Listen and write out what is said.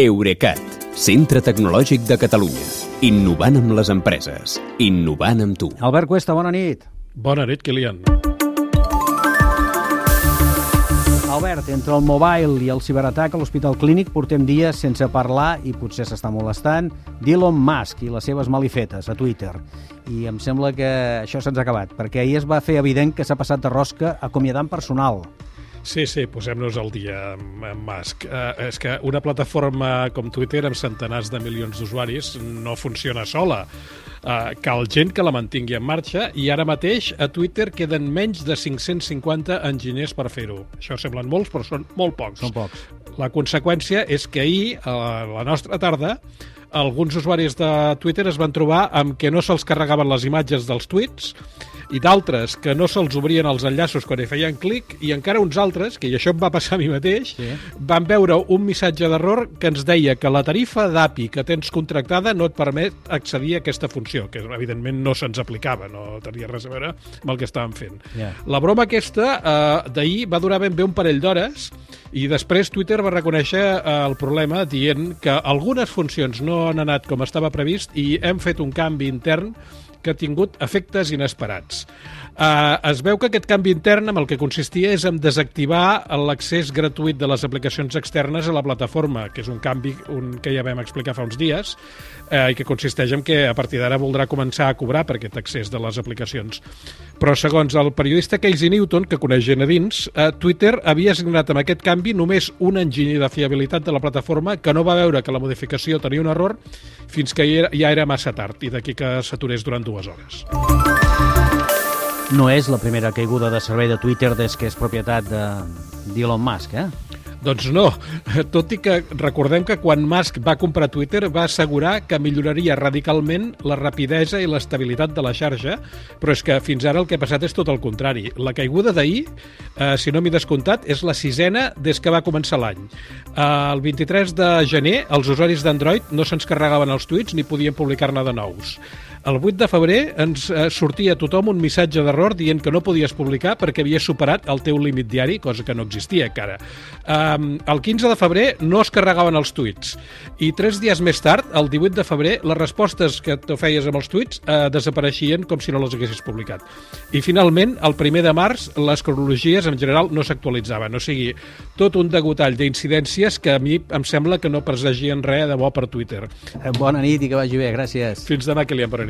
Eurecat, centre tecnològic de Catalunya. Innovant amb les empreses. Innovant amb tu. Albert Cuesta, bona nit. Bona nit, Kilian. Albert, entre el mobile i el ciberatac a l'Hospital Clínic portem dies sense parlar, i potser s'està molestant, d'Elon Musk i les seves malifetes a Twitter. I em sembla que això se'ns ha acabat, perquè ahir es va fer evident que s'ha passat de rosca acomiadant personal. Sí, sí, posem-nos al dia amb, Musk. Uh, és que una plataforma com Twitter amb centenars de milions d'usuaris no funciona sola. Uh, cal gent que la mantingui en marxa i ara mateix a Twitter queden menys de 550 enginyers per fer-ho. Això semblen molts, però són molt pocs. Són pocs. La conseqüència és que ahir, a la nostra tarda, alguns usuaris de Twitter es van trobar amb que no se'ls carregaven les imatges dels tuits i d'altres que no se'ls obrien els enllaços quan hi feien clic i encara uns altres, que i això em va passar a mi mateix, sí. van veure un missatge d'error que ens deia que la tarifa d'API que tens contractada no et permet accedir a aquesta funció, que evidentment no se'ns aplicava, no tenia res a veure amb el que estàvem fent. Yeah. La broma aquesta eh, d'ahir va durar ben bé un parell d'hores i després Twitter va reconèixer eh, el problema dient que algunes funcions no han anat com estava previst i hem fet un canvi intern que ha tingut efectes inesperats. Uh, es veu que aquest canvi intern amb el que consistia és en desactivar l'accés gratuït de les aplicacions externes a la plataforma, que és un canvi un, que ja vam explicar fa uns dies, uh, i que consisteix en que a partir d'ara voldrà començar a cobrar per aquest accés de les aplicacions. Però segons el periodista Casey Newton, que coneix gent a dins, uh, Twitter havia assignat amb aquest canvi només un enginyer de fiabilitat de la plataforma que no va veure que la modificació tenia un error fins que ja era massa tard i d'aquí que s'aturés durant dues hores. No és la primera caiguda de servei de Twitter des que és propietat d'Elon Musk, eh? Doncs no, tot i que recordem que quan Musk va comprar Twitter va assegurar que milloraria radicalment la rapidesa i l'estabilitat de la xarxa, però és que fins ara el que ha passat és tot el contrari. La caiguda d'ahir, eh, si no m'he descomptat, és la sisena des que va començar l'any. Eh, el 23 de gener els usuaris d'Android no se'ns carregaven els tuits ni podien publicar-ne de nous. El 8 de febrer ens eh, sortia a tothom un missatge d'error dient que no podies publicar perquè havia superat el teu límit diari, cosa que no existia encara. Um, el 15 de febrer no es carregaven els tuits i tres dies més tard, el 18 de febrer, les respostes que tu feies amb els tuits eh, desapareixien com si no les haguessis publicat. I finalment, el 1 de març, les cronologies en general no s'actualitzaven, o sigui, tot un degotall d'incidències que a mi em sembla que no presagien res de bo per Twitter. Eh, bona nit i que vagi bé, gràcies. Fins demà, Kilian, bona nit